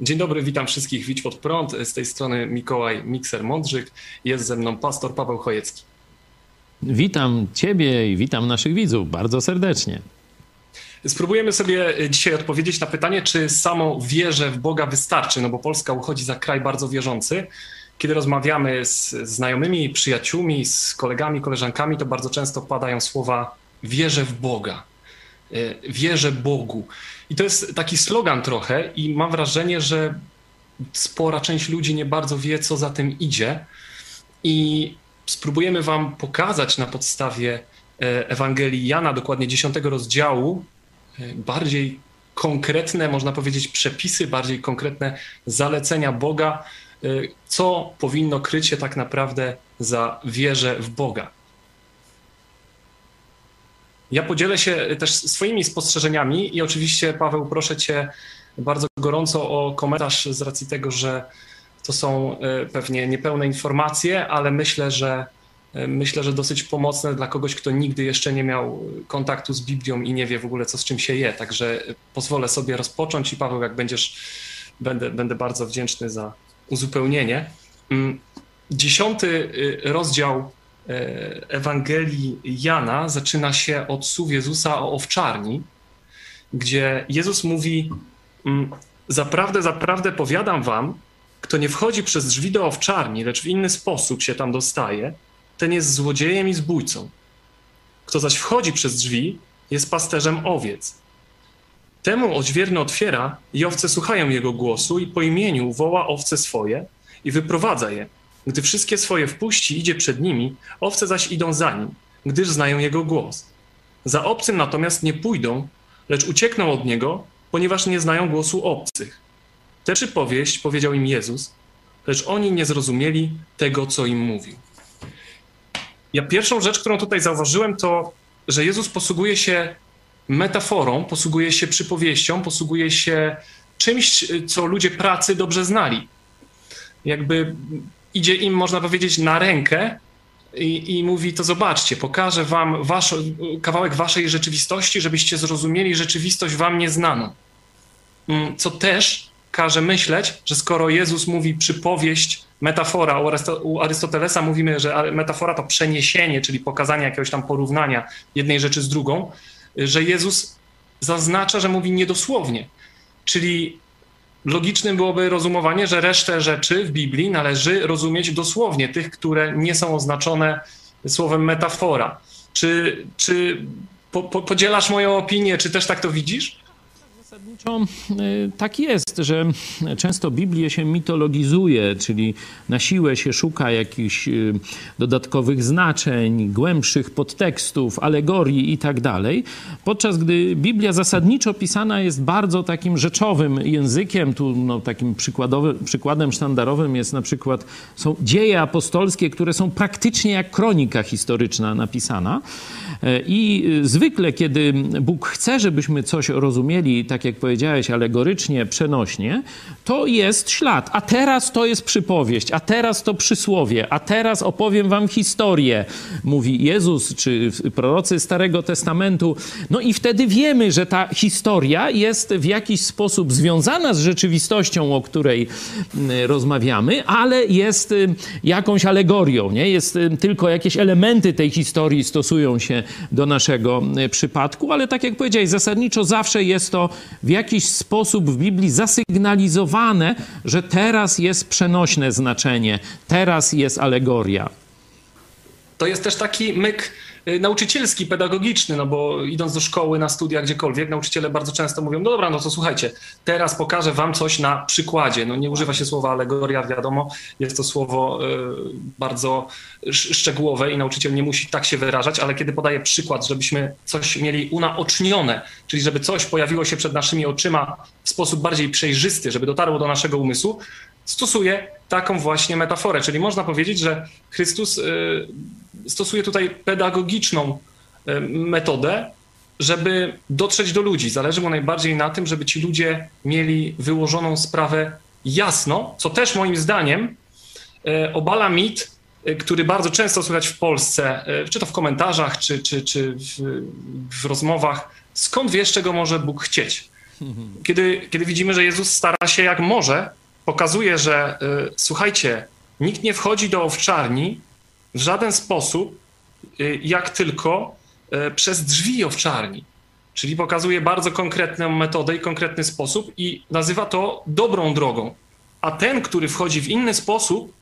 Dzień dobry, witam wszystkich. Widź pod prąd. Z tej strony Mikołaj Mikser Mądrzyk. Jest ze mną pastor Paweł Chojecki. Witam Ciebie i witam naszych widzów bardzo serdecznie. Spróbujemy sobie dzisiaj odpowiedzieć na pytanie, czy samo wierze w Boga wystarczy, no bo Polska uchodzi za kraj bardzo wierzący. Kiedy rozmawiamy z znajomymi, przyjaciółmi, z kolegami, koleżankami, to bardzo często padają słowa wierzę w Boga, e, wierzę Bogu. I to jest taki slogan trochę i mam wrażenie, że spora część ludzi nie bardzo wie, co za tym idzie. I spróbujemy Wam pokazać na podstawie e, Ewangelii Jana, dokładnie 10 rozdziału, e, bardziej konkretne, można powiedzieć, przepisy, bardziej konkretne zalecenia Boga, e, co powinno kryć się tak naprawdę za wierę w Boga. Ja podzielę się też swoimi spostrzeżeniami i oczywiście, Paweł, proszę Cię bardzo gorąco o komentarz z racji tego, że to są e, pewnie niepełne informacje, ale myślę, że e, myślę, że dosyć pomocne dla kogoś, kto nigdy jeszcze nie miał kontaktu z Biblią i nie wie w ogóle, co z czym się je. Także pozwolę sobie rozpocząć i Paweł, jak będziesz, będę, będę bardzo wdzięczny za uzupełnienie. Mm, dziesiąty rozdział E, Ewangelii Jana zaczyna się od słów Jezusa o owczarni, gdzie Jezus mówi: mm, Zaprawdę, zaprawdę powiadam wam, kto nie wchodzi przez drzwi do owczarni, lecz w inny sposób się tam dostaje, ten jest złodziejem i zbójcą. Kto zaś wchodzi przez drzwi, jest pasterzem owiec. Temu odźwierny otwiera i owce słuchają jego głosu i po imieniu woła owce swoje i wyprowadza je gdy wszystkie swoje wpuści, idzie przed nimi, owce zaś idą za nim, gdyż znają jego głos. Za obcym natomiast nie pójdą, lecz uciekną od niego, ponieważ nie znają głosu obcych. Tę przypowieść powiedział im Jezus, lecz oni nie zrozumieli tego, co im mówił. Ja pierwszą rzecz, którą tutaj zauważyłem, to, że Jezus posługuje się metaforą, posługuje się przypowieścią, posługuje się czymś, co ludzie pracy dobrze znali. Jakby idzie im, można powiedzieć, na rękę i, i mówi: To zobaczcie, pokażę wam wasz, kawałek waszej rzeczywistości, żebyście zrozumieli rzeczywistość wam nieznaną. Mm, co też każe myśleć, że skoro Jezus mówi przypowieść, metafora, u Arystotelesa mówimy, że metafora to przeniesienie, czyli pokazanie jakiegoś tam porównania jednej rzeczy z drugą, że Jezus zaznacza, że mówi niedosłownie. Czyli logicznym byłoby rozumowanie, że resztę rzeczy w Biblii należy rozumieć dosłownie, tych, które nie są oznaczone słowem metafora. Czy, czy po, po, podzielasz moją opinię, czy też tak to widzisz? Zasadniczo y, tak jest, że często Biblię się mitologizuje, czyli na siłę się szuka jakichś y, dodatkowych znaczeń, głębszych podtekstów, alegorii i tak dalej, podczas gdy Biblia zasadniczo pisana jest bardzo takim rzeczowym językiem. Tu no, takim przykładem sztandarowym jest na przykład są dzieje apostolskie, które są praktycznie jak kronika historyczna napisana. E, I zwykle, kiedy Bóg chce, żebyśmy coś rozumieli, tak jak powiedziałeś, alegorycznie, przenośnie, to jest ślad. A teraz to jest przypowieść, a teraz to przysłowie, a teraz opowiem wam historię, mówi Jezus czy prorocy Starego Testamentu. No i wtedy wiemy, że ta historia jest w jakiś sposób związana z rzeczywistością, o której rozmawiamy, ale jest jakąś alegorią, nie? Jest tylko jakieś elementy tej historii stosują się do naszego przypadku, ale tak jak powiedziałeś, zasadniczo zawsze jest to w jakiś sposób w Biblii zasygnalizowane, że teraz jest przenośne znaczenie, teraz jest alegoria. To jest też taki myk nauczycielski, pedagogiczny, no bo idąc do szkoły, na studia, gdziekolwiek, nauczyciele bardzo często mówią, no dobra, no to słuchajcie, teraz pokażę wam coś na przykładzie. No nie używa się słowa alegoria, wiadomo, jest to słowo y, bardzo szczegółowe i nauczyciel nie musi tak się wyrażać, ale kiedy podaje przykład, żebyśmy coś mieli unaocznione, czyli żeby coś pojawiło się przed naszymi oczyma w sposób bardziej przejrzysty, żeby dotarło do naszego umysłu, stosuje taką właśnie metaforę. Czyli można powiedzieć, że Chrystus y, stosuje tutaj pedagogiczną y, metodę, żeby dotrzeć do ludzi. Zależy mu najbardziej na tym, żeby ci ludzie mieli wyłożoną sprawę jasno, co też moim zdaniem y, obala mit, który bardzo często słychać w Polsce, czy to w komentarzach, czy, czy, czy w, w rozmowach, skąd wiesz, czego może Bóg chcieć. Kiedy, kiedy widzimy, że Jezus stara się jak może, pokazuje, że y, słuchajcie, nikt nie wchodzi do owczarni w żaden sposób, y, jak tylko y, przez drzwi owczarni. Czyli pokazuje bardzo konkretną metodę i konkretny sposób i nazywa to dobrą drogą. A ten, który wchodzi w inny sposób,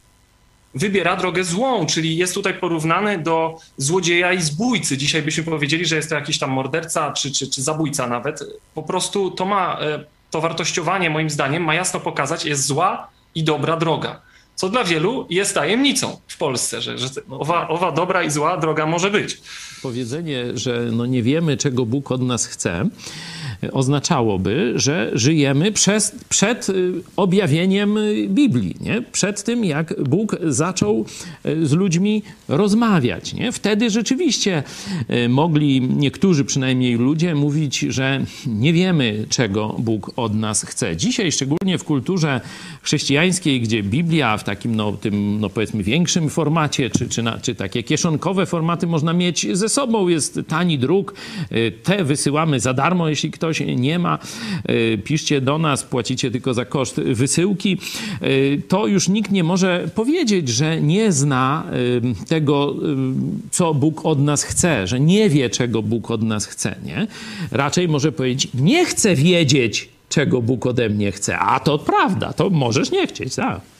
wybiera drogę złą, czyli jest tutaj porównany do złodzieja i zbójcy. Dzisiaj byśmy powiedzieli, że jest to jakiś tam morderca czy, czy, czy zabójca nawet. Po prostu to ma, e, to wartościowanie moim zdaniem ma jasno pokazać, jest zła i dobra droga. Co dla wielu jest tajemnicą w Polsce, że, że owa, owa dobra i zła droga może być. Powiedzenie, że no nie wiemy, czego Bóg od nas chce, oznaczałoby, że żyjemy przez, przed y, objawieniem Biblii, nie? przed tym, jak Bóg zaczął y, z ludźmi rozmawiać. Nie? Wtedy rzeczywiście y, mogli niektórzy przynajmniej ludzie mówić, że nie wiemy, czego Bóg od nas chce. Dzisiaj, szczególnie w kulturze chrześcijańskiej, gdzie Biblia w takim, no, tym, no powiedzmy, większym formacie, czy, czy, na, czy takie kieszonkowe formaty można mieć ze sobą, jest tani druk, te wysyłamy za darmo, jeśli ktoś nie ma, e, piszcie do nas, płacicie tylko za koszt wysyłki, e, to już nikt nie może powiedzieć, że nie zna e, tego, co Bóg od nas chce, że nie wie, czego Bóg od nas chce. Nie? Raczej może powiedzieć, nie chcę wiedzieć, czego Bóg ode mnie chce. A to prawda, to możesz nie chcieć, tak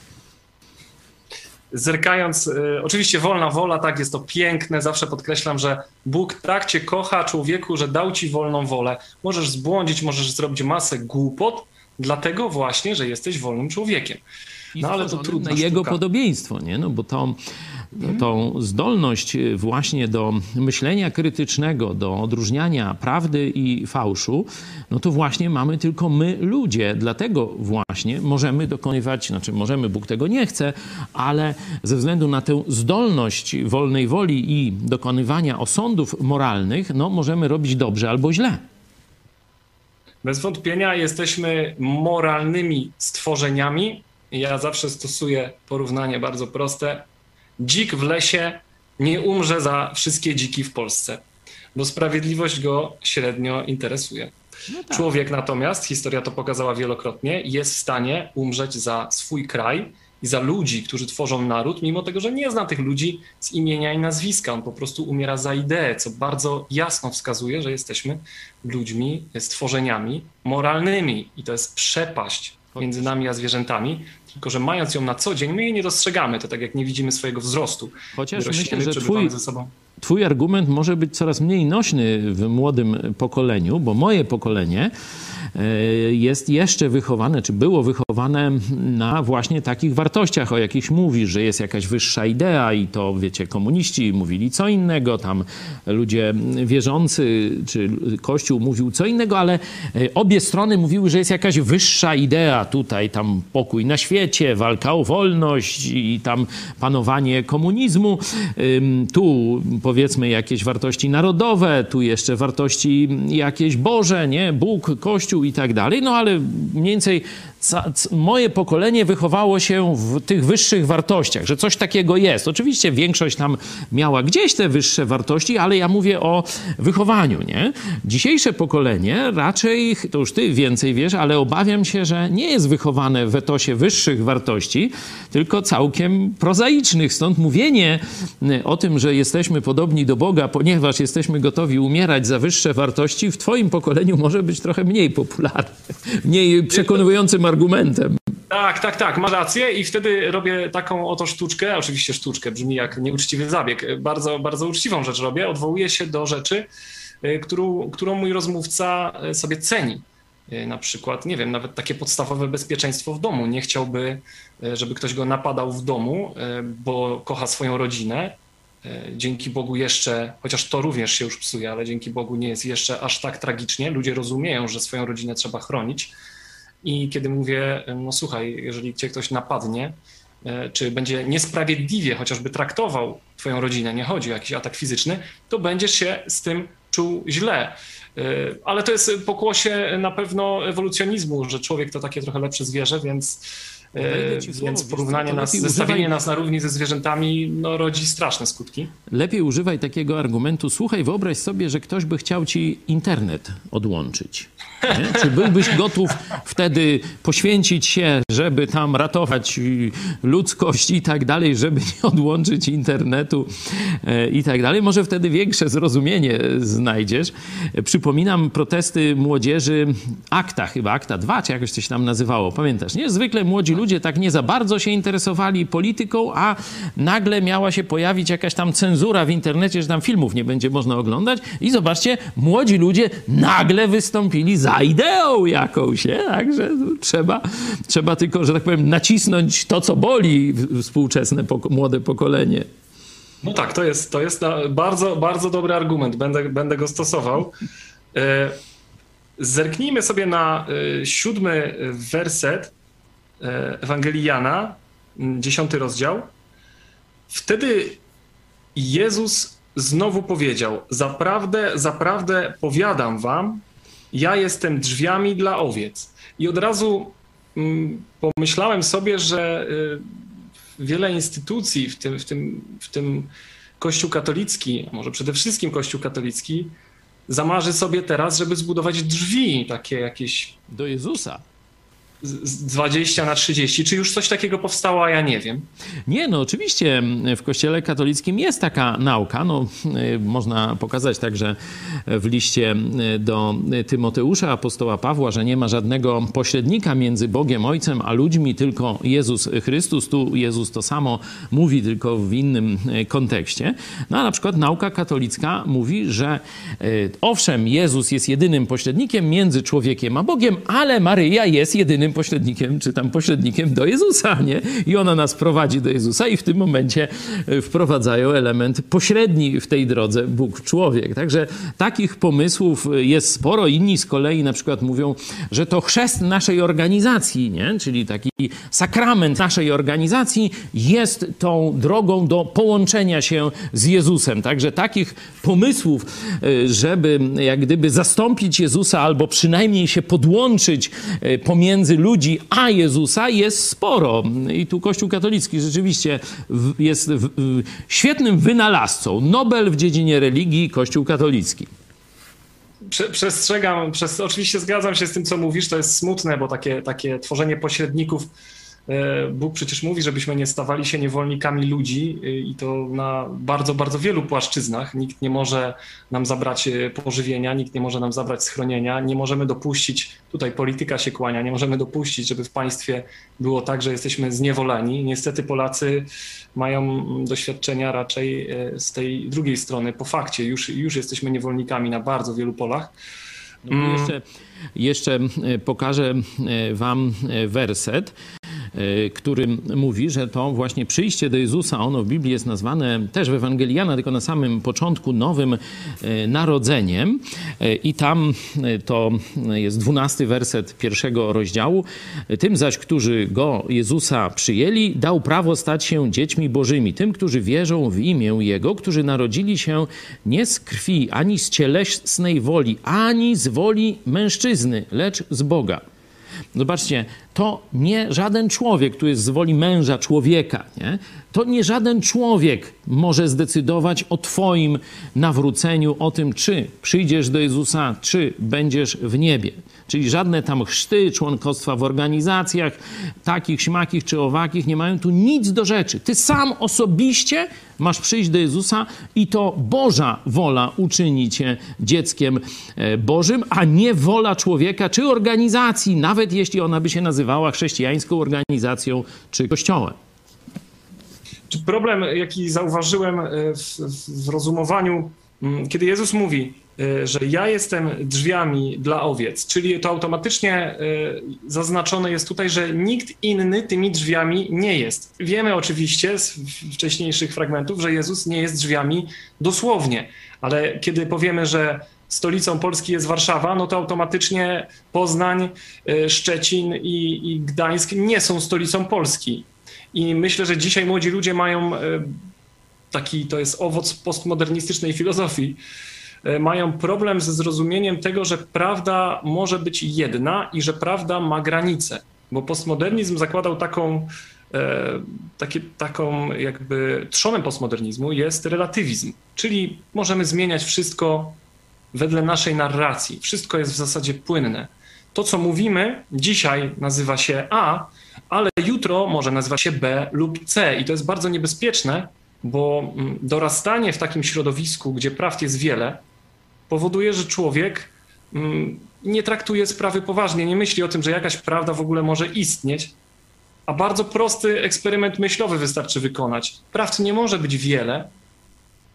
zerkając, y, oczywiście wolna wola, tak, jest to piękne, zawsze podkreślam, że Bóg tak cię kocha, człowieku, że dał ci wolną wolę. Możesz zbłądzić, możesz zrobić masę głupot, dlatego właśnie, że jesteś wolnym człowiekiem. No ale to trudno. Na jego podobieństwo, nie? No bo to tą zdolność właśnie do myślenia krytycznego, do odróżniania prawdy i fałszu, no to właśnie mamy tylko my ludzie. Dlatego właśnie możemy dokonywać, znaczy możemy, Bóg tego nie chce, ale ze względu na tę zdolność wolnej woli i dokonywania osądów moralnych, no możemy robić dobrze albo źle. Bez wątpienia jesteśmy moralnymi stworzeniami. Ja zawsze stosuję porównanie bardzo proste dzik w lesie nie umrze za wszystkie dziki w Polsce, bo sprawiedliwość go średnio interesuje. No tak. Człowiek natomiast, historia to pokazała wielokrotnie, jest w stanie umrzeć za swój kraj i za ludzi, którzy tworzą naród, mimo tego, że nie zna tych ludzi z imienia i nazwiska. On po prostu umiera za ideę, co bardzo jasno wskazuje, że jesteśmy ludźmi, stworzeniami moralnymi i to jest przepaść między nami a zwierzętami, tylko że mając ją na co dzień, my jej nie dostrzegamy. To tak jak nie widzimy swojego wzrostu. Chociaż myślę, że twój, ze sobą. twój argument może być coraz mniej nośny w młodym pokoleniu, bo moje pokolenie jest jeszcze wychowane, czy było wychowane na właśnie takich wartościach, o jakich mówisz, że jest jakaś wyższa idea i to, wiecie, komuniści mówili co innego, tam ludzie wierzący, czy Kościół mówił co innego, ale e, obie strony mówiły, że jest jakaś wyższa idea tutaj, tam pokój na świecie, walka o wolność i tam panowanie komunizmu. Tu powiedzmy jakieś wartości narodowe, tu jeszcze wartości jakieś Boże, nie? Bóg, Kościół i tak dalej. No ale mniej więcej moje pokolenie wychowało się w tych wyższych wartościach, że coś takiego jest. Oczywiście większość tam miała gdzieś te wyższe wartości, ale ja mówię o wychowaniu, nie? Dzisiejsze pokolenie raczej, to już ty więcej wiesz, ale obawiam się, że nie jest wychowane w etosie wyższych wartości, tylko całkiem prozaicznych. Stąd mówienie o tym, że jesteśmy podobni do Boga, ponieważ jesteśmy gotowi umierać za wyższe wartości, w twoim pokoleniu może być trochę mniej popularne, mniej przekonującym argumentem. Tak, tak, tak, ma rację i wtedy robię taką oto sztuczkę, oczywiście sztuczkę, brzmi jak nieuczciwy zabieg, bardzo, bardzo uczciwą rzecz robię, odwołuję się do rzeczy, y, którą, którą mój rozmówca y, sobie ceni. Y, na przykład, nie wiem, nawet takie podstawowe bezpieczeństwo w domu. Nie chciałby, żeby ktoś go napadał w domu, bo kocha swoją rodzinę. Dzięki Bogu jeszcze, chociaż to również się już psuje, ale dzięki Bogu nie jest jeszcze aż tak tragicznie. Ludzie rozumieją, że swoją rodzinę trzeba chronić i kiedy mówię, no słuchaj, jeżeli cię ktoś napadnie, e, czy będzie niesprawiedliwie chociażby traktował twoją rodzinę, nie chodzi o jakiś atak fizyczny, to będziesz się z tym czuł źle. E, ale to jest pokłosie na pewno ewolucjonizmu, że człowiek to takie trochę lepsze zwierzę, więc więc porównanie nas, zestawienie używaj... nas na równi ze zwierzętami no, rodzi straszne skutki. Lepiej używaj takiego argumentu. Słuchaj, wyobraź sobie, że ktoś by chciał ci internet odłączyć. Nie? Czy byłbyś gotów wtedy poświęcić się, żeby tam ratować ludzkość i tak dalej, żeby nie odłączyć internetu e, i tak dalej? Może wtedy większe zrozumienie znajdziesz. Przypominam protesty młodzieży Akta, chyba Akta 2, czy jakoś coś tam nazywało, pamiętasz, nie? Zwykle młodzi ludzie tak nie za bardzo się interesowali polityką, a nagle miała się pojawić jakaś tam cenzura w internecie, że tam filmów nie będzie można oglądać i zobaczcie, młodzi ludzie nagle wystąpili za ideą jakąś, nie? Także trzeba, trzeba tylko, że tak powiem, nacisnąć to, co boli współczesne młode pokolenie. No tak, to jest, to jest bardzo, bardzo dobry argument. Będę, będę go stosował. E, zerknijmy sobie na e, siódmy werset e, Ewangelii Jana, dziesiąty rozdział. Wtedy Jezus znowu powiedział: Zaprawdę, zaprawdę powiadam wam, ja jestem drzwiami dla owiec. I od razu pomyślałem sobie, że y, wiele instytucji, w tym, w tym, w tym Kościół katolicki, a może przede wszystkim Kościół katolicki, zamarzy sobie teraz, żeby zbudować drzwi takie jakieś. Do Jezusa z 20 na 30. Czy już coś takiego powstało, a ja nie wiem? Nie, no oczywiście w Kościele katolickim jest taka nauka. No, y, można pokazać także w liście y, do Tymoteusza, apostoła Pawła, że nie ma żadnego pośrednika między Bogiem Ojcem a ludźmi, tylko Jezus Chrystus. Tu Jezus to samo mówi, tylko w innym y, kontekście. No a na przykład nauka katolicka mówi, że owszem, Jezus jest jedynym pośrednikiem między człowiekiem a Bogiem, ale Maryja jest jedynym pośrednikiem, czy tam pośrednikiem do Jezusa, nie? I ona nas prowadzi do Jezusa i w tym momencie e, wprowadzają element pośredni w tej drodze Bóg-człowiek. Także takich pomysłów jest sporo. Inni z kolei na przykład mówią, że to chrzest naszej organizacji, nie? Czyli taki sakrament naszej organizacji jest tą drogą do połączenia się z Jezusem. Także takich pomysłów, e, żeby jak gdyby zastąpić Jezusa albo przynajmniej się podłączyć e, ludzi a Jezusa jest sporo. I tu Kościół katolicki rzeczywiście jest świetnym wynalazcą. Nobel w dziedzinie religii, Kościół katolicki. Przestrzegam, przez, oczywiście zgadzam się z tym, co mówisz, to jest smutne, bo takie, takie tworzenie pośredników Bóg przecież mówi, żebyśmy nie stawali się niewolnikami ludzi e, i to na bardzo, bardzo wielu płaszczyznach. Nikt nie może nam zabrać e, pożywienia, nikt nie może nam zabrać schronienia. Nie możemy dopuścić, tutaj polityka się kłania, nie możemy dopuścić, żeby w państwie było tak, że jesteśmy zniewoleni. Niestety Polacy mają doświadczenia raczej z tej drugiej strony, po fakcie. Już, już jesteśmy niewolnikami na bardzo wielu polach. No jeszcze, jeszcze pokażę Wam werset Y, którym mówi, że to właśnie przyjście do Jezusa, ono w Biblii jest nazwane też w Ewangeliana, tylko na samym początku nowym y, narodzeniem. Y, I tam to jest dwunasty werset pierwszego rozdziału. Tym zaś, którzy go, Jezusa, przyjęli, dał prawo stać się dziećmi bożymi. Tym, którzy wierzą w imię Jego, którzy narodzili się nie z krwi, ani z cielesnej woli, ani z woli mężczyzny, lecz z Boga. Zobaczcie, to nie żaden człowiek, tu jest z woli męża, człowieka, nie? to nie żaden człowiek może zdecydować o Twoim nawróceniu, o tym, czy przyjdziesz do Jezusa, czy będziesz w niebie. Czyli żadne tam chrzty, członkostwa w organizacjach, takich, śmakich czy owakich, nie mają tu nic do rzeczy. Ty sam osobiście masz przyjść do Jezusa i to Boża wola uczyni cię dzieckiem e, Bożym, a nie wola człowieka czy organizacji, nawet jeśli ona by się nazywała chrześcijańską organizacją czy kościołem. Problem, jaki zauważyłem e, w, w rozumowaniu, mm, kiedy Jezus mówi, że ja jestem drzwiami dla owiec, czyli to automatycznie e, zaznaczone jest tutaj, że nikt inny tymi drzwiami nie jest. Wiemy oczywiście z wcześniejszych fragmentów, że Jezus nie jest drzwiami dosłownie, ale kiedy powiemy, że stolicą Polski jest Warszawa, no to automatycznie Poznań, Szczecin i, i Gdańsk nie są stolicą Polski. I myślę, że dzisiaj młodzi ludzie mają taki, to jest owoc postmodernistycznej filozofii, mają problem ze zrozumieniem tego, że prawda może być jedna i że prawda ma granice. Bo postmodernizm zakładał taką, e, takie, taką jakby trzonem postmodernizmu jest relatywizm, czyli możemy zmieniać wszystko wedle naszej narracji. Wszystko jest w zasadzie płynne. To, co mówimy dzisiaj nazywa się A, ale jutro może nazywać się B lub C. I to jest bardzo niebezpieczne, bo mm, dorastanie w takim środowisku, gdzie prawd jest wiele, powoduje, że człowiek mm, nie traktuje sprawy poważnie, nie myśli o tym, że jakaś prawda w ogóle może istnieć, a bardzo prosty eksperyment myślowy wystarczy wykonać. Prawd nie może być wiele,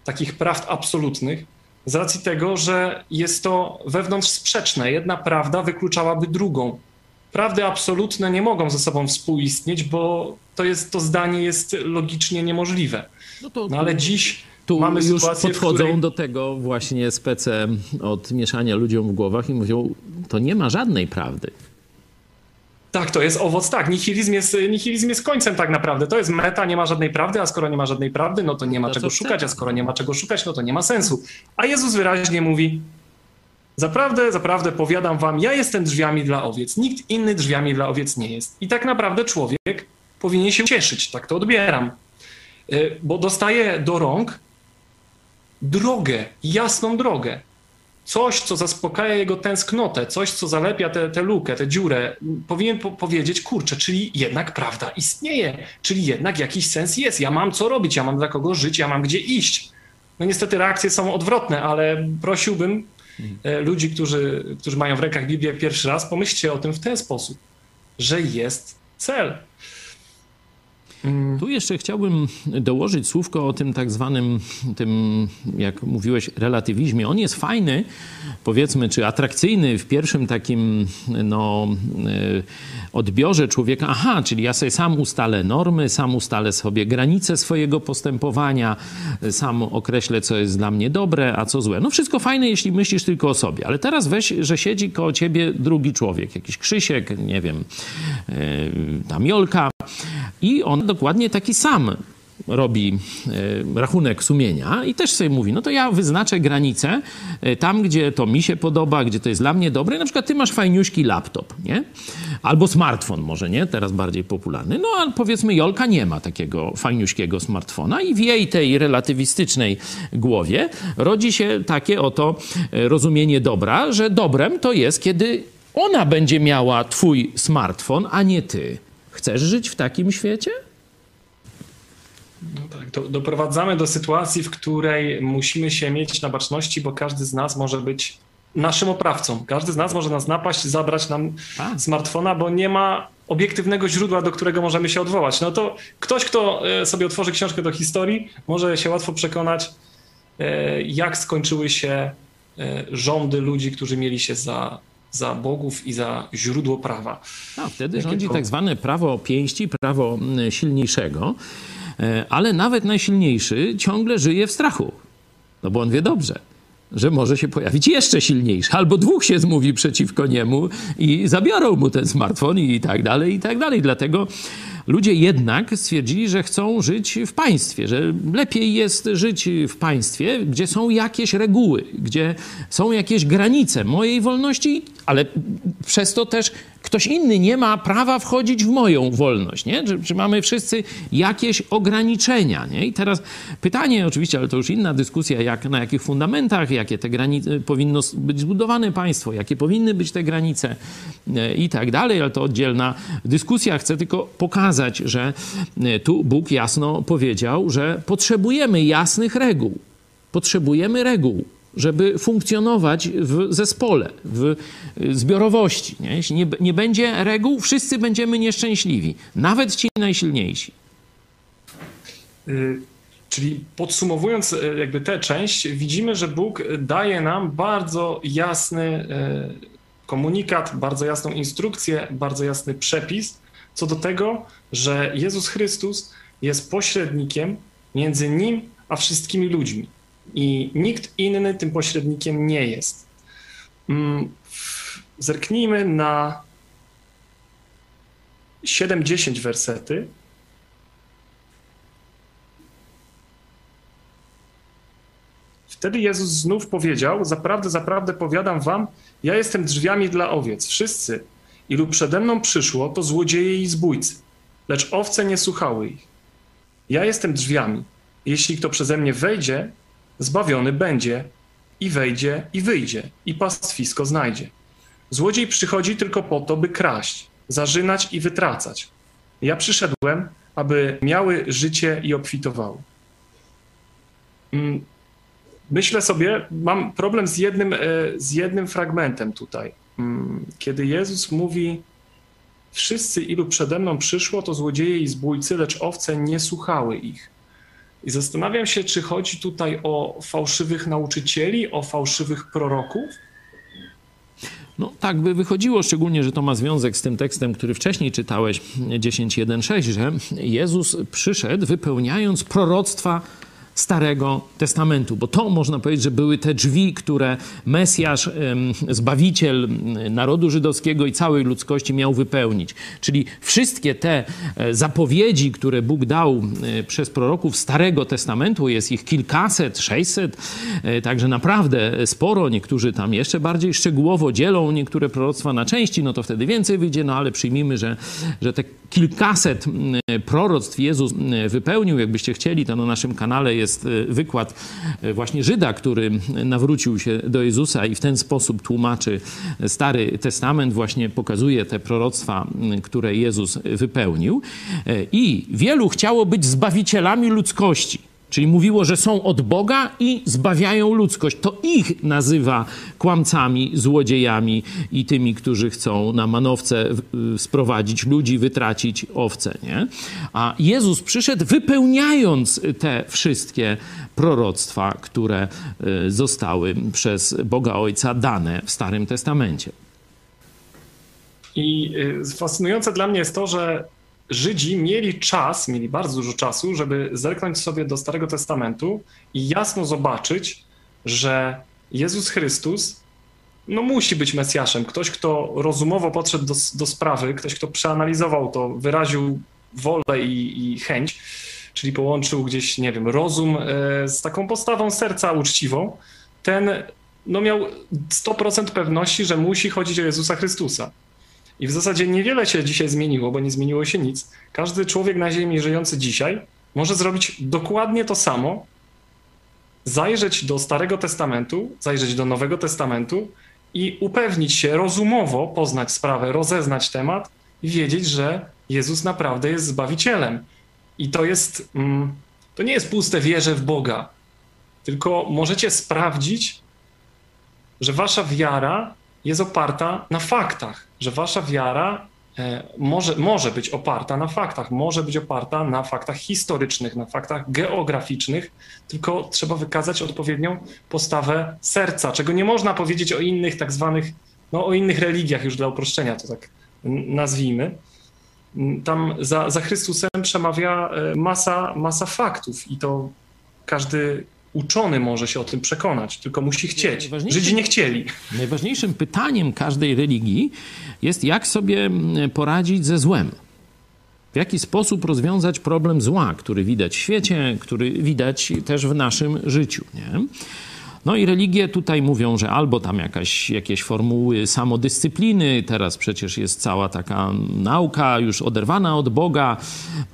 takich prawd absolutnych, z racji tego, że jest to wewnątrz sprzeczne. Jedna prawda wykluczałaby drugą. Prawdy absolutne nie mogą ze sobą współistnieć, bo to, jest, to zdanie jest logicznie niemożliwe. No, to, no ale dziś tu mamy już podchodzą której... do tego właśnie spece od mieszania ludziom w głowach i mówią, to nie ma żadnej prawdy. Tak, to jest owoc, tak. Nihilizm jest, nihilizm jest końcem tak naprawdę. To jest meta, nie ma żadnej prawdy, a skoro nie ma żadnej prawdy, no to nie ma to czego szukać, a skoro nie ma czego szukać, no to nie ma sensu. A Jezus wyraźnie mówi, zaprawdę, zaprawdę powiadam wam, ja jestem drzwiami dla owiec. Nikt inny drzwiami dla owiec nie jest. I tak naprawdę człowiek powinien się cieszyć, tak to odbieram. Y, bo dostaje do rąk drogę, jasną drogę coś, co zaspokaja jego tęsknotę, coś, co zalepia tę lukę, tę dziurę, powinien po powiedzieć, kurczę, czyli jednak prawda istnieje, czyli jednak jakiś sens jest. Ja mam co robić, ja mam dla kogo żyć, ja mam gdzie iść. No niestety reakcje są odwrotne, ale prosiłbym e, ludzi, którzy, którzy mają w rękach Biblię pierwszy raz, pomyślcie o tym w ten sposób, że jest cel. Mm. Tu jeszcze chciałbym dołożyć słówko o tym tak zwanym, tym, jak mówiłeś, relatywizmie. On jest fajny, powiedzmy, czy atrakcyjny w pierwszym takim no, e, odbiorze człowieka. Aha, czyli ja sobie sam ustalę normy, sam ustalę sobie granice swojego postępowania, sam określę, co jest dla mnie dobre, a co złe. No wszystko fajne, jeśli myślisz tylko o sobie. Ale teraz weź, że siedzi koło ciebie drugi człowiek, jakiś Krzysiek, nie wiem, e, tam Jolka i on dokładnie taki sam robi e, rachunek sumienia i też sobie mówi, no to ja wyznaczę granicę e, tam, gdzie to mi się podoba, gdzie to jest dla mnie dobre. Na przykład ty masz fajniuśki laptop, nie? Albo smartfon może, nie? Teraz bardziej popularny. No ale powiedzmy Jolka nie ma takiego fajniuśkiego smartfona i w jej tej relatywistycznej głowie rodzi się takie oto e, rozumienie dobra, że dobrem to jest, kiedy ona będzie miała twój smartfon, a nie ty. Chcesz żyć w takim świecie? No tak, do, doprowadzamy do sytuacji, w której musimy się mieć na baczności, bo każdy z nas może być naszym oprawcą. Każdy z nas może nas napaść, zabrać nam A. smartfona, bo nie ma obiektywnego źródła, do którego możemy się odwołać. No to ktoś, kto e, sobie otworzy książkę do historii, może się łatwo przekonać, e, jak skończyły się e, rządy ludzi, którzy mieli się za za bogów i za źródło prawa. A, wtedy Jakie rządzi to... tak zwane prawo pięści, prawo silniejszego, e, ale nawet najsilniejszy ciągle żyje w strachu. No bo on wie dobrze, że może się pojawić jeszcze silniejszy, albo dwóch się zmówi przeciwko niemu i zabiorą mu ten smartfon i tak dalej, i tak dalej. Dlatego ludzie jednak stwierdzili, że chcą żyć w państwie, że lepiej jest żyć w państwie, gdzie są jakieś reguły, gdzie są jakieś granice mojej wolności, ale przez to też ktoś inny nie ma prawa wchodzić w moją wolność, nie? Czy, czy, mamy wszyscy jakieś ograniczenia, nie? I teraz pytanie oczywiście, ale to już inna dyskusja, jak, na jakich fundamentach, jakie te granice, powinno być zbudowane państwo, jakie powinny być te granice e, i tak dalej, ale to oddzielna dyskusja. Chcę tylko pokazać, że e, tu Bóg jasno powiedział, że potrzebujemy jasnych reguł. Potrzebujemy reguł żeby funkcjonować w zespole, w zbiorowości. Nie? Jeśli nie, nie będzie reguł, wszyscy będziemy nieszczęśliwi, nawet ci najsilniejsi. Y, czyli podsumowując y, jakby tę część, widzimy, że Bóg daje nam bardzo jasny y, komunikat, bardzo jasną instrukcję, bardzo jasny przepis co do tego, że Jezus Chrystus jest pośrednikiem między Nim a wszystkimi ludźmi i nikt inny tym pośrednikiem nie jest. Mm, zerknijmy na 7-10 wersety. Wtedy Jezus znów powiedział: Zaprawdę, zaprawdę powiadam wam, ja jestem drzwiami dla owiec. Wszyscy, ilu przede mną przyszło, to złodzieje i zbójcy, lecz owce nie słuchały ich. Ja jestem drzwiami. Jeśli kto przeze mnie wejdzie, zbawiony będzie i wejdzie i wyjdzie i pastwisko znajdzie. Złodziej przychodzi tylko po to, by kraść, zarzynać i wytracać. Ja przyszedłem, aby miały życie i obfitowały. Mm, myślę sobie, mam problem z jednym, e, z jednym fragmentem tutaj. Mm, kiedy Jezus mówi, wszyscy ilu przede mną przyszło, to złodzieje i zbójcy, lecz owce nie słuchały ich. I zastanawiam się, czy chodzi tutaj o fałszywych nauczycieli, o fałszywych proroków, no tak by wychodziło, szczególnie, że to ma związek z tym tekstem, który wcześniej czytałeś, 10.1.6, że Jezus przyszedł wypełniając proroctwa Starego Testamentu, bo to można powiedzieć, że były te drzwi, które Mesjasz, Zbawiciel narodu żydowskiego i całej ludzkości miał wypełnić. Czyli wszystkie te e, zapowiedzi, które Bóg dał przez proroków Starego Testamentu, jest ich kilkaset, sześćset, e, także naprawdę sporo. Niektórzy tam jeszcze bardziej szczegółowo dzielą niektóre proroctwa na części, no to wtedy więcej wyjdzie, no ale przyjmijmy, że, że te kilkaset proroctw Jezus wypełnił. Jakbyście chcieli, to na naszym kanale jest e, wykład e, właśnie Żyda, który nawrócił się do Jezusa i w ten sposób tłumaczy Stary Testament, właśnie pokazuje te proroctwa, które Jezus wypełnił. E, I wielu chciało być zbawicielami ludzkości. Czyli mówiło, że są od Boga i zbawiają ludzkość. To ich nazywa kłamcami, złodziejami i tymi, którzy chcą na manowce sprowadzić ludzi, wytracić owce. Nie? A Jezus przyszedł wypełniając te wszystkie proroctwa, które y, zostały przez Boga Ojca dane w Starym Testamencie. I y, fascynujące dla mnie jest to, że Żydzi mieli czas, mieli bardzo dużo czasu, żeby zerknąć sobie do Starego Testamentu i jasno zobaczyć, że Jezus Chrystus no, musi być Mesjaszem. Ktoś, kto rozumowo podszedł do, do sprawy, ktoś, kto przeanalizował to, wyraził wolę i, i chęć, czyli połączył gdzieś, nie wiem, rozum e, z taką postawą serca uczciwą, ten no, miał 100% pewności, że musi chodzić o Jezusa Chrystusa. I w zasadzie niewiele się dzisiaj zmieniło, bo nie zmieniło się nic. Każdy człowiek na Ziemi żyjący dzisiaj może zrobić dokładnie to samo, zajrzeć do Starego Testamentu, zajrzeć do Nowego Testamentu i upewnić się, rozumowo poznać sprawę, rozeznać temat i wiedzieć, że Jezus naprawdę jest Zbawicielem. I to jest, mm, to nie jest puste wierze w Boga, tylko możecie sprawdzić, że wasza wiara jest oparta na faktach, że wasza wiara e, może, może być oparta na faktach, może być oparta na faktach historycznych, na faktach geograficznych, tylko trzeba wykazać odpowiednią postawę serca, czego nie można powiedzieć o innych tak zwanych, no o innych religiach już dla uproszczenia, to tak nazwijmy. Tam za, za Chrystusem przemawia e, masa, masa faktów i to każdy uczony może się o tym przekonać, tylko musi chcieć. Żydzi nie chcieli. Najważniejszym pytaniem każdej religii jest, jak sobie mm, poradzić ze złem. W jaki sposób rozwiązać problem zła, który widać w świecie, który widać też w naszym życiu. Nie? No i religie tutaj mówią, że albo tam jakaś, jakieś formuły samodyscypliny, teraz przecież jest cała taka nauka już oderwana od Boga,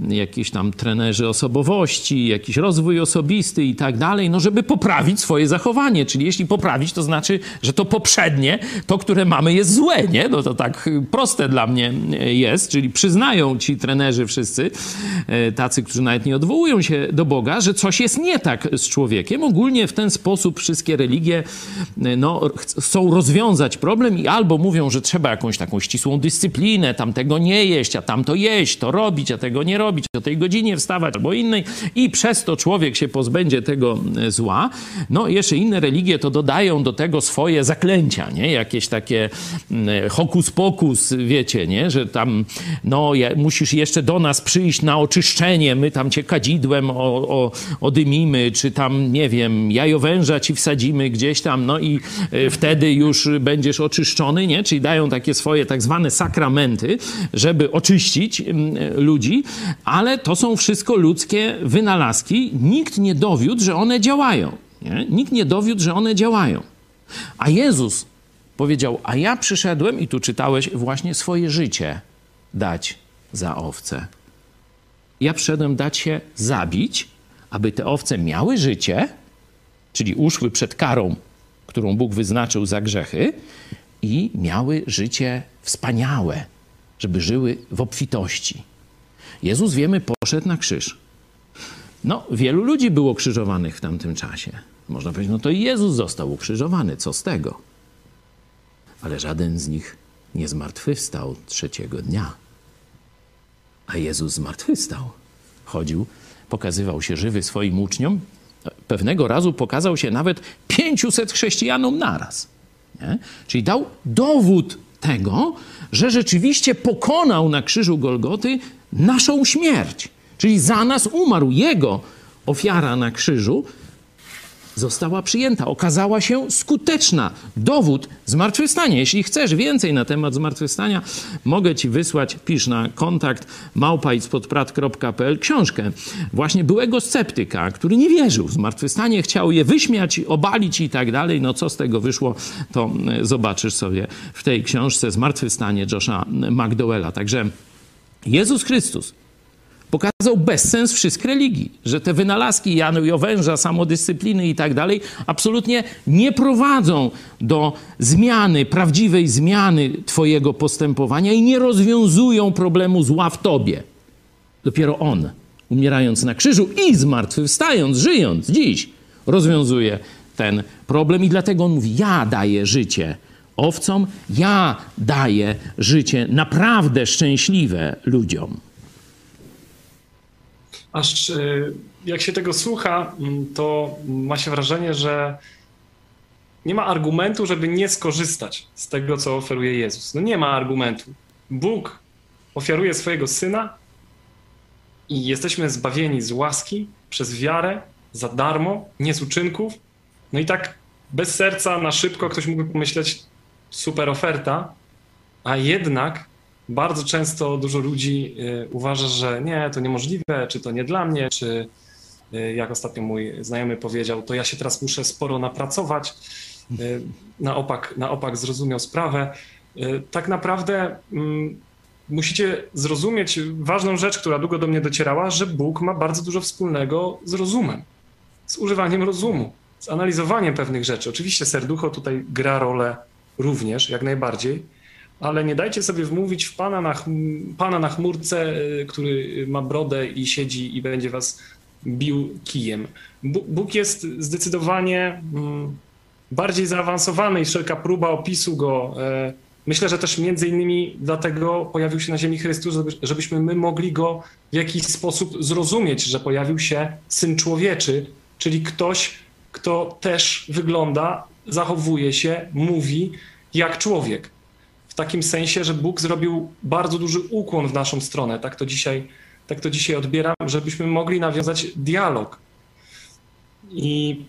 jakieś tam trenerzy osobowości, jakiś rozwój osobisty i tak dalej, no żeby poprawić swoje zachowanie. Czyli jeśli poprawić, to znaczy, że to poprzednie, to, które mamy jest złe, nie? No to tak proste dla mnie jest, czyli przyznają ci trenerzy wszyscy, e, tacy, którzy nawet nie odwołują się do Boga, że coś jest nie tak z człowiekiem. Ogólnie w ten sposób wszyscy wszystkie religie no, chcą rozwiązać problem i albo mówią, że trzeba jakąś taką ścisłą dyscyplinę, tam tego nie jeść, a tamto jeść, to robić, a tego nie robić, o tej godzinie wstawać albo innej i przez to człowiek się pozbędzie tego e, zła. No jeszcze inne religie to dodają do tego swoje zaklęcia, nie? Jakieś takie mm, hokus pokus, wiecie, nie? Że tam no musisz jeszcze do nas przyjść na oczyszczenie, my tam cię kadzidłem o, o, odymimy, czy tam, nie wiem, jajowęża ci wsadzimy wsadzimy gdzieś tam, no i e, wtedy już będziesz oczyszczony, nie? Czyli dają takie swoje tak zwane sakramenty, żeby oczyścić ludzi, ale to są wszystko ludzkie wynalazki. Nikt nie dowiódł, że one działają. Nie? Nikt nie dowiódł, że one działają. A Jezus powiedział, a ja przyszedłem, i tu czytałeś, właśnie swoje życie dać za owce. Ja przyszedłem dać się zabić, aby te owce miały życie, czyli uszły przed karą którą Bóg wyznaczył za grzechy, i miały życie wspaniałe, żeby żyły w obfitości. Jezus, wiemy, poszedł na krzyż. No, wielu ludzi było krzyżowanych w tamtym czasie. Można powiedzieć, no to i Jezus został ukrzyżowany, co z tego? Ale żaden z nich nie zmartwychwstał trzeciego dnia. A Jezus zmartwychwstał. Chodził, pokazywał się żywy swoim uczniom. Pewnego razu pokazał się nawet 500 chrześcijanom naraz. Nie? Czyli dał dowód tego, że rzeczywiście pokonał na krzyżu Golgoty naszą śmierć. Czyli za nas umarł. Jego ofiara na krzyżu została przyjęta, okazała się skuteczna. Dowód zmartwychwstania. Jeśli chcesz więcej na temat zmartwychwstania, mogę ci wysłać, pisz na kontakt małpajdspodprat.pl książkę właśnie byłego sceptyka, który nie wierzył w zmartwychwstanie, chciał je wyśmiać, obalić i tak dalej. No co z tego wyszło, to e, zobaczysz sobie w tej książce Zmartwychwstanie Josha McDowella. Także Jezus Chrystus pokazał bezsens wszystkich religii, że te wynalazki Janu Jowęża, samodyscypliny i tak dalej absolutnie nie prowadzą do zmiany, prawdziwej zmiany twojego postępowania i nie rozwiązują problemu zła w tobie. Dopiero on, umierając na krzyżu i zmartwychwstając, żyjąc dziś, rozwiązuje ten problem i dlatego on mówi, ja daję życie owcom, ja daję życie naprawdę szczęśliwe ludziom aż e, jak się tego słucha, mm, to ma się wrażenie, że nie ma argumentu, żeby nie skorzystać z tego, co oferuje Jezus. No nie ma argumentu. Bóg ofiaruje swojego syna i jesteśmy zbawieni z łaski przez wiarę, za darmo, nie z uczynków. No i tak bez serca, na szybko ktoś mógłby pomyśleć, super oferta, a jednak bardzo często dużo ludzi y, uważa, że nie, to niemożliwe, czy to nie dla mnie, czy y, jak ostatnio mój znajomy powiedział, to ja się teraz muszę sporo napracować. Y, na opak, na opak zrozumiał sprawę. Tak naprawdę mm, musicie zrozumieć ważną rzecz, która długo do mnie docierała, że Bóg ma bardzo dużo wspólnego z rozumem, z używaniem rozumu, z analizowaniem pewnych rzeczy. Oczywiście serducho tutaj gra rolę również, jak najbardziej ale nie dajcie sobie wmówić w pana na, pana na chmurce, y, który ma brodę i siedzi i będzie was bił kijem. Bóg jest zdecydowanie mm, bardziej zaawansowany i wszelka próba opisu go. E, myślę, że też między innymi dlatego pojawił się na ziemi Chrystus, żebyśmy my mogli go w jakiś sposób zrozumieć, że pojawił się Syn Człowieczy, czyli ktoś, kto też wygląda, zachowuje się, mówi jak człowiek takim sensie, że Bóg zrobił bardzo duży ukłon w naszą stronę. Tak to dzisiaj, tak to dzisiaj odbieram, żebyśmy mogli nawiązać dialog. I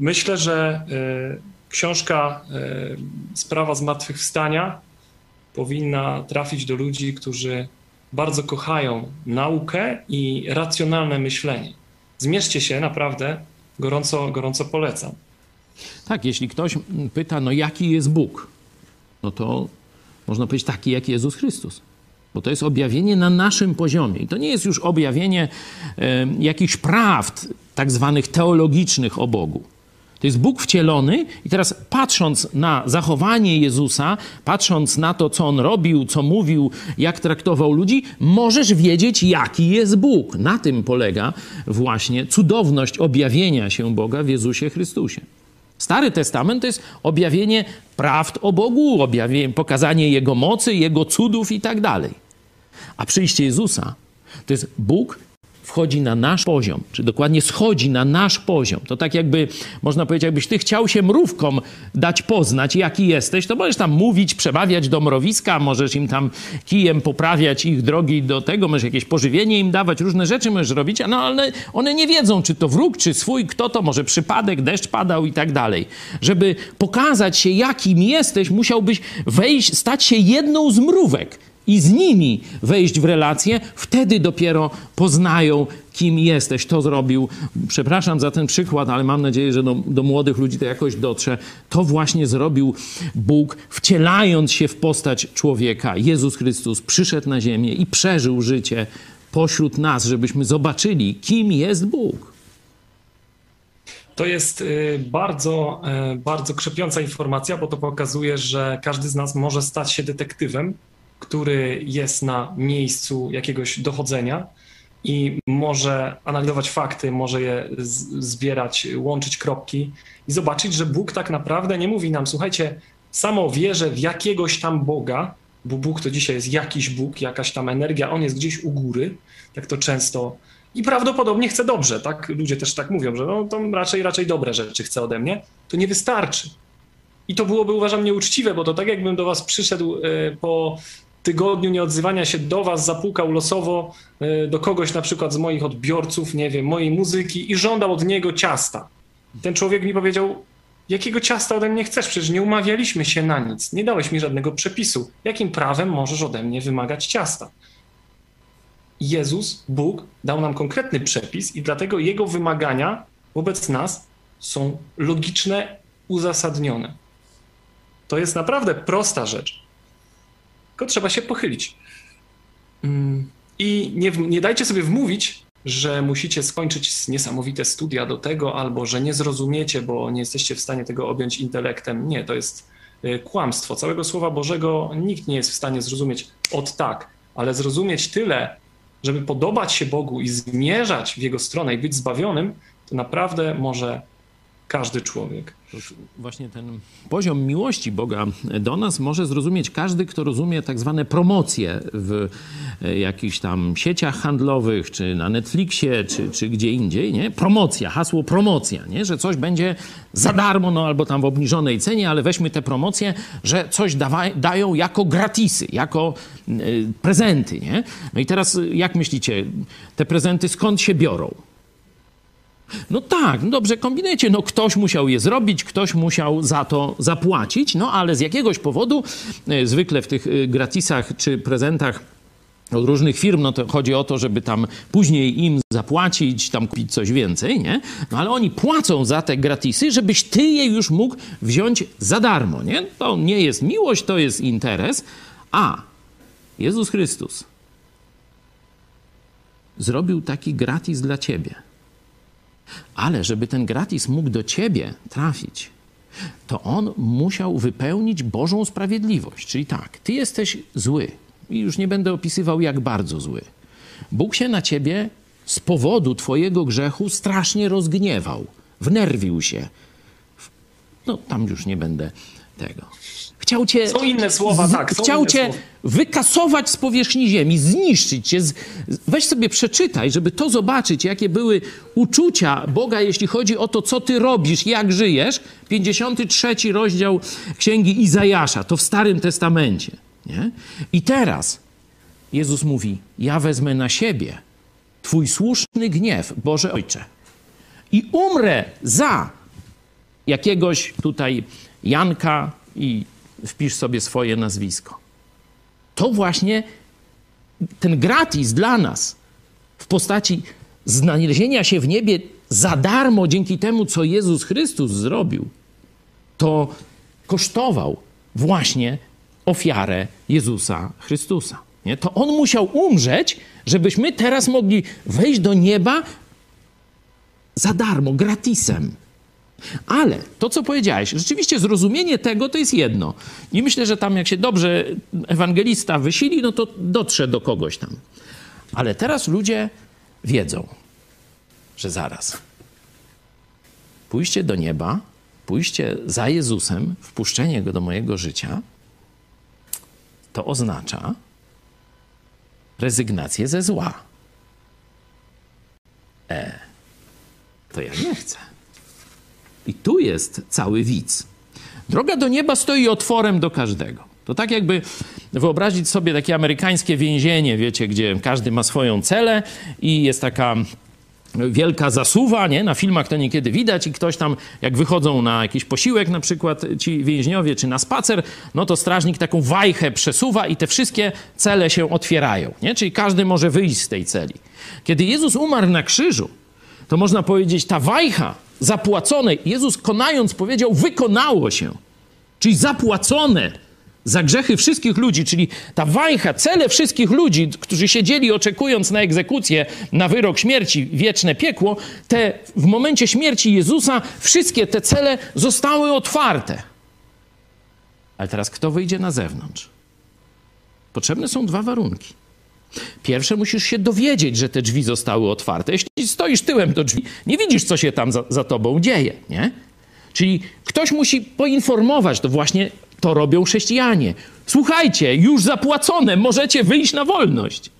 myślę, że y, książka y, Sprawa Zmartwychwstania powinna trafić do ludzi, którzy bardzo kochają naukę i racjonalne myślenie. Zmierzcie się, naprawdę, gorąco, gorąco polecam. Tak, jeśli ktoś pyta, no jaki jest Bóg, no to można powiedzieć, taki jak Jezus Chrystus. Bo to jest objawienie na naszym poziomie. I to nie jest już objawienie jakichś prawd tak zwanych teologicznych o Bogu. To jest Bóg wcielony, i teraz patrząc na zachowanie Jezusa, patrząc na to, co on robił, co mówił, jak traktował ludzi, możesz wiedzieć, jaki jest Bóg. Na tym polega właśnie cudowność objawienia się Boga w Jezusie Chrystusie. Stary Testament to jest objawienie prawd o Bogu, objawienie, pokazanie Jego mocy, Jego cudów i tak dalej. A przyjście Jezusa to jest Bóg wchodzi na nasz poziom, czy dokładnie schodzi na nasz poziom. To tak jakby, można powiedzieć, jakbyś ty chciał się mrówkom dać poznać, jaki jesteś, to możesz tam mówić, przebawiać do mrowiska, możesz im tam kijem poprawiać ich drogi do tego, możesz jakieś pożywienie im dawać, różne rzeczy możesz robić, no ale one nie wiedzą, czy to wróg, czy swój, kto to, może przypadek, deszcz padał i tak dalej. Żeby pokazać się, jakim jesteś, musiałbyś wejść, stać się jedną z mrówek i z nimi wejść w relację, wtedy dopiero poznają, kim jesteś. To zrobił, przepraszam za ten przykład, ale mam nadzieję, że do, do młodych ludzi to jakoś dotrze. To właśnie zrobił Bóg, wcielając się w postać człowieka. Jezus Chrystus przyszedł na ziemię i przeżył życie pośród nas, żebyśmy zobaczyli, kim jest Bóg. To jest y, bardzo, y, bardzo krzepiąca informacja, bo to pokazuje, że każdy z nas może stać się detektywem, który jest na miejscu jakiegoś dochodzenia i może analizować fakty, może je zbierać, łączyć kropki i zobaczyć, że Bóg tak naprawdę nie mówi nam, słuchajcie, samo wierzę w jakiegoś tam Boga, bo Bóg to dzisiaj jest jakiś Bóg, jakaś tam energia, on jest gdzieś u góry, tak to często i prawdopodobnie chce dobrze, tak? Ludzie też tak mówią, że no, to raczej, raczej dobre rzeczy chce ode mnie. To nie wystarczy. I to byłoby, uważam, nieuczciwe, bo to tak jakbym do was przyszedł e, po tygodniu nieodzywania się do was, zapukał losowo e, do kogoś na przykład z moich odbiorców, nie wiem, mojej muzyki i żądał od niego ciasta. Ten człowiek mi powiedział, jakiego ciasta ode mnie chcesz? Przecież nie umawialiśmy się na nic, nie dałeś mi żadnego przepisu. Jakim prawem możesz ode mnie wymagać ciasta? Jezus, Bóg, dał nam konkretny przepis i dlatego jego wymagania wobec nas są logiczne, uzasadnione. To jest naprawdę prosta rzecz. Tylko trzeba się pochylić. Mm, I nie, nie dajcie sobie wmówić, że musicie skończyć niesamowite studia do tego, albo że nie zrozumiecie, bo nie jesteście w stanie tego objąć intelektem. Nie, to jest y, kłamstwo. Całego Słowa Bożego nikt nie jest w stanie zrozumieć od tak, ale zrozumieć tyle, żeby podobać się Bogu i zmierzać w Jego stronę i być zbawionym, to naprawdę może każdy człowiek. Właśnie ten poziom miłości Boga do nas może zrozumieć każdy, kto rozumie tak zwane promocje w e, jakichś tam sieciach handlowych, czy na Netflixie, czy, czy gdzie indziej, nie? Promocja, hasło promocja, nie? Że coś będzie za darmo, no albo tam w obniżonej cenie, ale weźmy te promocje, że coś dawa, dają jako gratisy, jako y, prezenty, nie? No i teraz jak myślicie, te prezenty skąd się biorą? No tak, no dobrze, kombinujecie. No ktoś musiał je zrobić, ktoś musiał za to zapłacić, no ale z jakiegoś powodu, e, zwykle w tych e, gratisach czy prezentach od różnych firm, no to chodzi o to, żeby tam później im zapłacić, tam kupić coś więcej, nie? No ale oni płacą za te gratisy, żebyś ty je już mógł wziąć za darmo, nie? To nie jest miłość, to jest interes. A Jezus Chrystus zrobił taki gratis dla ciebie – ale żeby ten gratis mógł do ciebie trafić, to on musiał wypełnić Bożą sprawiedliwość. Czyli tak, ty jesteś zły i już nie będę opisywał, jak bardzo zły. Bóg się na ciebie z powodu twojego grzechu strasznie rozgniewał, wnerwił się. No, tam już nie będę tego. Chciał cię. Są inne słowa, tak. chciał cię słowa. wykasować z powierzchni ziemi, zniszczyć cię. Weź sobie przeczytaj, żeby to zobaczyć, jakie były uczucia Boga, jeśli chodzi o to, co ty robisz, jak żyjesz. 53 rozdział Księgi Izajasza, to w Starym Testamencie. Nie? I teraz Jezus mówi: Ja wezmę na siebie Twój słuszny gniew, Boże Ojcze, i umrę za jakiegoś tutaj Janka i wpisz sobie swoje nazwisko. To właśnie ten gratis dla nas w postaci znalezienia się w niebie za darmo dzięki temu, co Jezus Chrystus zrobił, to kosztował właśnie ofiarę Jezusa Chrystusa. Nie? To On musiał umrzeć, żebyśmy teraz mogli wejść do nieba za darmo, gratisem. Ale to, co powiedziałeś, rzeczywiście zrozumienie tego to jest jedno. I myślę, że tam jak się dobrze ewangelista wysili, no to dotrze do kogoś tam. Ale teraz ludzie wiedzą, że zaraz. Pójście do nieba, pójście za Jezusem, wpuszczenie go do mojego życia, to oznacza rezygnację ze zła. E, to ja nie chcę. I tu jest cały widz. Droga do nieba stoi otworem do każdego. To tak jakby wyobrazić sobie takie amerykańskie więzienie, wiecie, gdzie każdy ma swoją celę i jest taka wielka zasuwa, nie? Na filmach to niekiedy widać i ktoś tam, jak wychodzą na jakiś posiłek na przykład ci więźniowie, czy na spacer, no to strażnik taką wajchę przesuwa i te wszystkie cele się otwierają, nie? Czyli każdy może wyjść z tej celi. Kiedy Jezus umarł na krzyżu, to można powiedzieć, ta wajcha zapłaconej, Jezus konając powiedział, wykonało się. Czyli zapłacone za grzechy wszystkich ludzi, czyli ta wajcha, cele wszystkich ludzi, którzy siedzieli oczekując na egzekucję, na wyrok śmierci, wieczne piekło, te w momencie śmierci Jezusa wszystkie te cele zostały otwarte. Ale teraz kto wyjdzie na zewnątrz? Potrzebne są dwa warunki. Pierwsze musisz się dowiedzieć, że te drzwi zostały otwarte. Jeśli stoisz tyłem do drzwi, nie widzisz, co się tam za, za tobą dzieje, nie? Czyli ktoś musi poinformować, to właśnie to robią chrześcijanie. Słuchajcie, już zapłacone, możecie wyjść na wolność.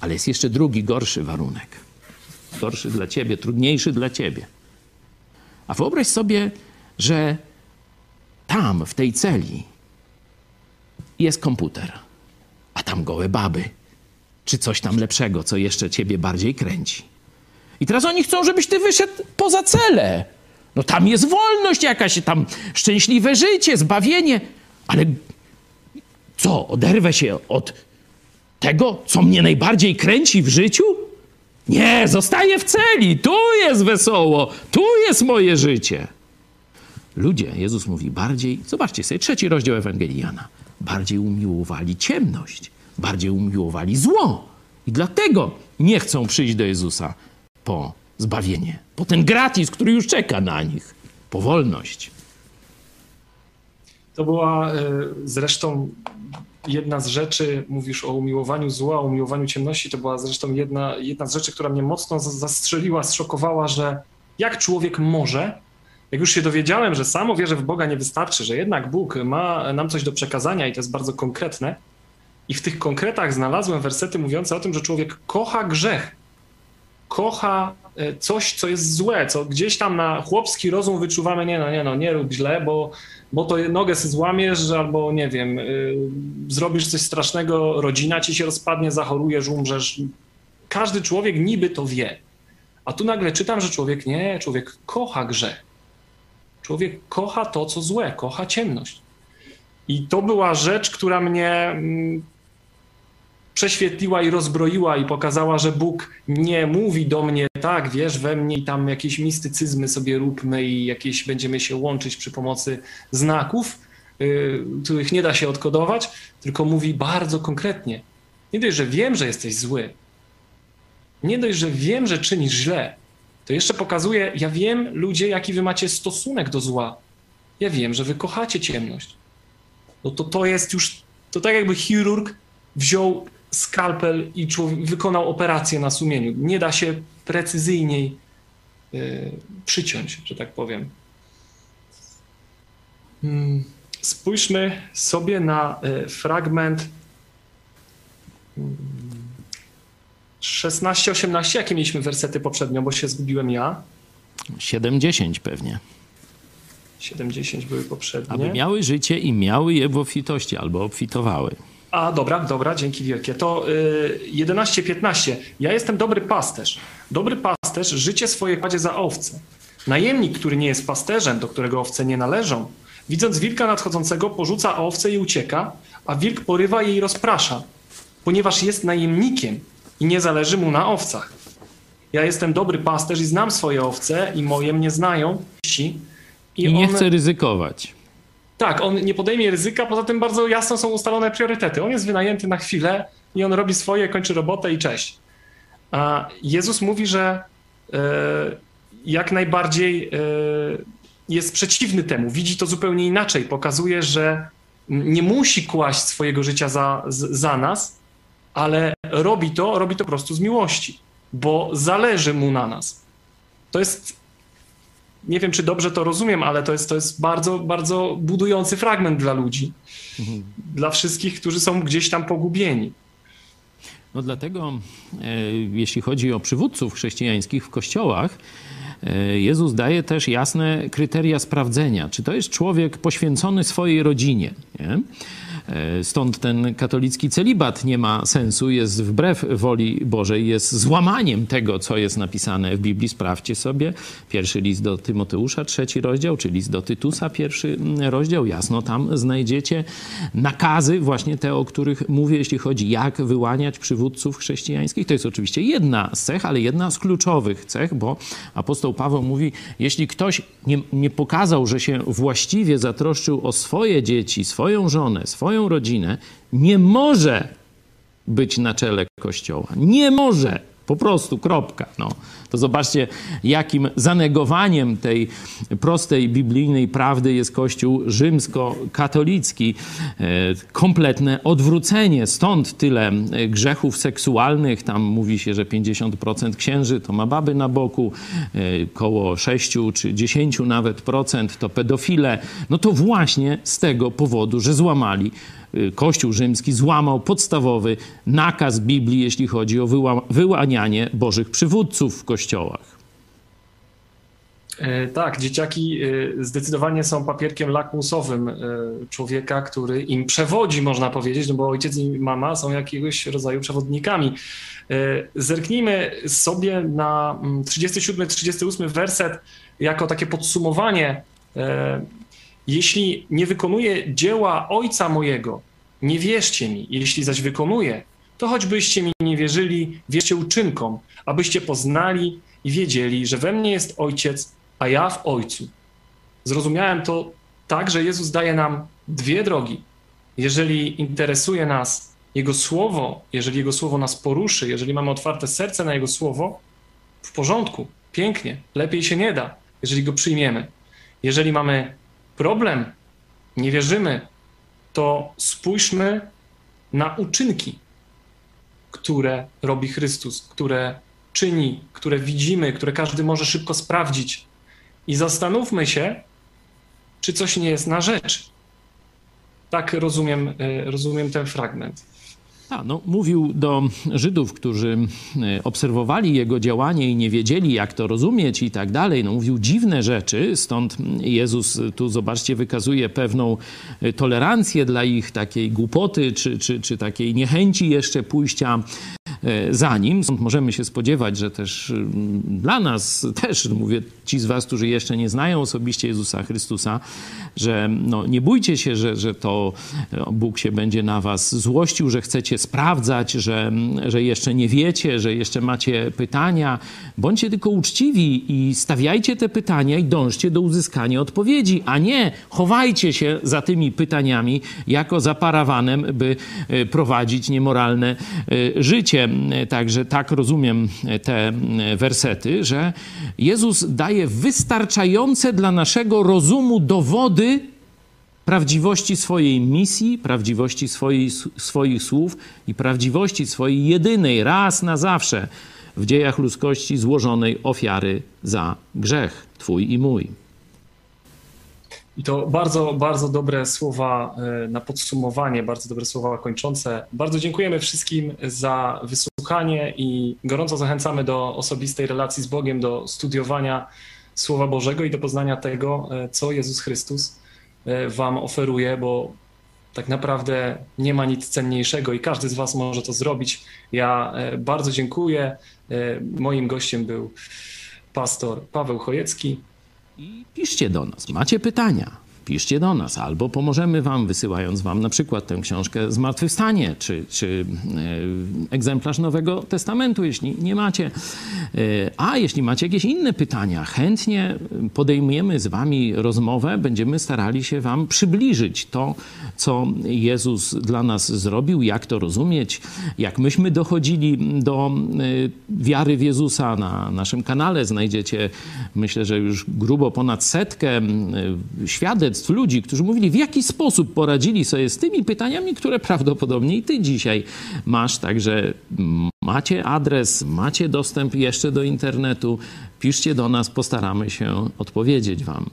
Ale jest jeszcze drugi, gorszy warunek. Gorszy dla ciebie, trudniejszy dla ciebie. A wyobraź sobie, że tam, w tej celi, jest komputer, a tam gołe baby, czy coś tam lepszego, co jeszcze ciebie bardziej kręci. I teraz oni chcą, żebyś ty wyszedł poza celę. No tam jest wolność jakaś, tam szczęśliwe życie, zbawienie. Ale co, oderwę się od tego, co mnie najbardziej kręci w życiu? Nie, zostaję w celi, tu jest wesoło, tu jest moje życie. Ludzie, Jezus mówi, bardziej, zobaczcie sobie, trzeci rozdział Ewangelii Jana, bardziej umiłowali ciemność, bardziej umiłowali zło. I dlatego nie chcą przyjść do Jezusa po zbawienie, po ten gratis, który już czeka na nich, po wolność. To była e, zresztą jedna z rzeczy, mówisz o umiłowaniu zła, o umiłowaniu ciemności, to była zresztą jedna, jedna z rzeczy, która mnie mocno zastrzeliła, zszokowała, że jak człowiek może, jak już się dowiedziałem, że samo wierzę w Boga nie wystarczy, że jednak Bóg ma nam coś do przekazania i to jest bardzo konkretne, i w tych konkretach znalazłem wersety mówiące o tym, że człowiek kocha grzech, kocha e, coś, co jest złe, co gdzieś tam na chłopski rozum wyczuwamy, nie no, nie no, nie rób źle, bo, bo to nogę złamiesz, albo nie wiem, y, zrobisz coś strasznego, rodzina ci się rozpadnie, zachorujesz, umrzesz. Każdy człowiek niby to wie. A tu nagle czytam, że człowiek nie, człowiek kocha grzech. Człowiek kocha to, co złe, kocha ciemność. I to była rzecz, która mnie mm, prześwietliła i rozbroiła i pokazała, że Bóg nie mówi do mnie, tak, wiesz, we mnie i tam jakieś mistycyzmy sobie róbmy i jakieś będziemy się łączyć przy pomocy znaków, yy, których nie da się odkodować, tylko mówi bardzo konkretnie. Nie dość, że wiem, że jesteś zły, nie dość, że wiem, że czynisz źle, to jeszcze pokazuje, ja wiem, ludzie, jaki wy macie stosunek do zła. Ja wiem, że wy kochacie ciemność. No to to jest już, to tak jakby chirurg wziął skalpel i człowiek wykonał operację na sumieniu. Nie da się precyzyjniej y, przyciąć, że tak powiem. Hmm. Spójrzmy sobie na y, fragment 16-18. Jakie mieliśmy wersety poprzednio, bo się zgubiłem ja? 70 pewnie. 70 były poprzednie. Aby miały życie i miały je w obfitości albo obfitowały. A, dobra, dobra, dzięki wielkie. To y, 11-15. Ja jestem dobry pasterz. Dobry pasterz życie swoje kładzie za owce. Najemnik, który nie jest pasterzem, do którego owce nie należą, widząc wilka nadchodzącego, porzuca owce i ucieka, a wilk porywa je i rozprasza, ponieważ jest najemnikiem i nie zależy mu na owcach. Ja jestem dobry pasterz i znam swoje owce i moje mnie znają. I, I nie one... chce ryzykować. Tak, on nie podejmie ryzyka, poza tym bardzo jasno są ustalone priorytety. On jest wynajęty na chwilę i on robi swoje, kończy robotę i cześć. A Jezus mówi, że e, jak najbardziej e, jest przeciwny temu, widzi to zupełnie inaczej, pokazuje, że nie musi kłaść swojego życia za, za nas, ale robi to, robi to po prostu z miłości, bo zależy mu na nas. To jest nie wiem, czy dobrze to rozumiem, ale to jest, to jest bardzo, bardzo budujący fragment dla ludzi, mhm. dla wszystkich, którzy są gdzieś tam pogubieni. No dlatego, e, jeśli chodzi o przywódców chrześcijańskich w kościołach, e, Jezus daje też jasne kryteria sprawdzenia, czy to jest człowiek poświęcony swojej rodzinie. Nie? E, stąd ten katolicki celibat nie ma sensu, jest wbrew woli Bożej, jest złamaniem tego, co jest napisane w Biblii. Sprawdźcie sobie pierwszy list do Tymoteusza, trzeci rozdział, czy list do Tytusa, pierwszy rozdział. Jasno tam znajdziecie nakazy, właśnie te, o których mówię, jeśli chodzi, jak wyłaniać przywódców chrześcijańskich. To jest oczywiście jedna z cech, ale jedna z kluczowych cech, bo apostoł Paweł mówi, jeśli ktoś nie, nie pokazał, że się właściwie zatroszczył o swoje dzieci, swoją żonę, swoją swoją rodzinę, nie może być na czele Kościoła. Nie może. Po prostu, kropka. No. To zobaczcie, jakim zanegowaniem tej prostej biblijnej prawdy jest Kościół rzymskokatolicki. E, kompletne odwrócenie. Stąd tyle e, grzechów seksualnych. Tam mówi się, że 50% księży to ma baby na boku, e, koło 6 czy 10 nawet procent to pedofile. No to właśnie z tego powodu, że złamali Kościół rzymski złamał podstawowy nakaz Biblii, jeśli chodzi o wyłanianie bożych przywódców w kościołach. E, tak, dzieciaki e, zdecydowanie są papierkiem lakmusowym e, człowieka, który im przewodzi, można powiedzieć, no bo ojciec i mama są jakiegoś rodzaju przewodnikami. Zerknijmy sobie na 37-38 mm, werset jako takie podsumowanie jeśli nie wykonuję dzieła Ojca mojego, nie wierzcie mi. Jeśli zaś wykonuję, to choćbyście mi nie wierzyli, wierzcie uczynkom, abyście poznali i wiedzieli, że we mnie jest Ojciec, a ja w Ojcu. Zrozumiałem to tak, że Jezus daje nam dwie drogi. Jeżeli interesuje nas Jego Słowo, jeżeli Jego Słowo nas poruszy, jeżeli mamy otwarte serce na Jego Słowo, w porządku, pięknie, lepiej się nie da, jeżeli go przyjmiemy. Jeżeli mamy problem, nie wierzymy, to spójrzmy na uczynki, które robi Chrystus, które czyni, które widzimy, które każdy może szybko sprawdzić. I zastanówmy się, czy coś nie jest na rzecz. Tak rozumiem, e, rozumiem ten fragment. A, no, mówił do Żydów, którzy e, obserwowali jego działanie i nie wiedzieli, jak to rozumieć i tak dalej. No, mówił dziwne rzeczy, stąd Jezus tu, zobaczcie, wykazuje pewną e, tolerancję dla ich takiej głupoty czy, czy, czy takiej niechęci jeszcze pójścia za nim. Stąd możemy się spodziewać, że też mm, dla nas, też mówię ci z was, którzy jeszcze nie znają osobiście Jezusa Chrystusa, że no, nie bójcie się, że, że to e, Bóg się będzie na was złościł, że chcecie sprawdzać, że, że jeszcze nie wiecie, że jeszcze macie pytania. Bądźcie tylko uczciwi i stawiajcie te pytania i dążcie do uzyskania odpowiedzi, a nie chowajcie się za tymi pytaniami jako za parawanem, by e, prowadzić niemoralne życie. Także tak rozumiem te wersety, że Jezus daje wystarczające dla naszego rozumu dowody prawdziwości swojej misji, prawdziwości swojej, swoich słów i prawdziwości swojej jedynej, raz na zawsze w dziejach ludzkości złożonej ofiary za grzech Twój i mój. I to bardzo, bardzo dobre słowa e, na podsumowanie, bardzo dobre słowa kończące. Bardzo dziękujemy wszystkim za wysłuchanie i gorąco zachęcamy do osobistej relacji z Bogiem, do studiowania Słowa Bożego i do poznania tego, e, co Jezus Chrystus e, Wam oferuje, bo tak naprawdę nie ma nic cenniejszego i każdy z Was może to zrobić. Ja bardzo dziękuję. Moim gościem był pastor Paweł Chojecki i piszcie do nas. Macie pytania? Piszcie do nas, albo pomożemy Wam, wysyłając Wam na przykład tę książkę Zmartwychwstanie, czy, czy e, egzemplarz Nowego Testamentu, jeśli nie macie. E, a jeśli macie jakieś inne pytania, chętnie podejmujemy z Wami rozmowę, będziemy starali się Wam przybliżyć to, co Jezus dla nas zrobił, jak to rozumieć, jak myśmy dochodzili do e, wiary w Jezusa. Na naszym kanale znajdziecie, myślę, że już grubo ponad setkę świadectw ludzi, którzy mówili, w jaki sposób poradzili sobie z tymi pytaniami, które prawdopodobnie i ty dzisiaj masz. Także macie adres, macie dostęp jeszcze do internetu, piszcie do nas, postaramy się odpowiedzieć wam.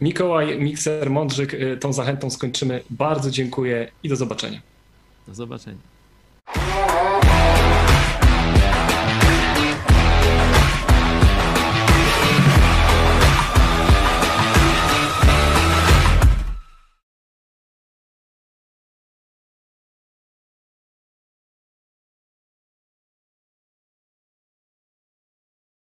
Mikołaj Mikser Mądrzyk, y, tą zachętą skończymy. Bardzo dziękuję i do zobaczenia. Do zobaczenia.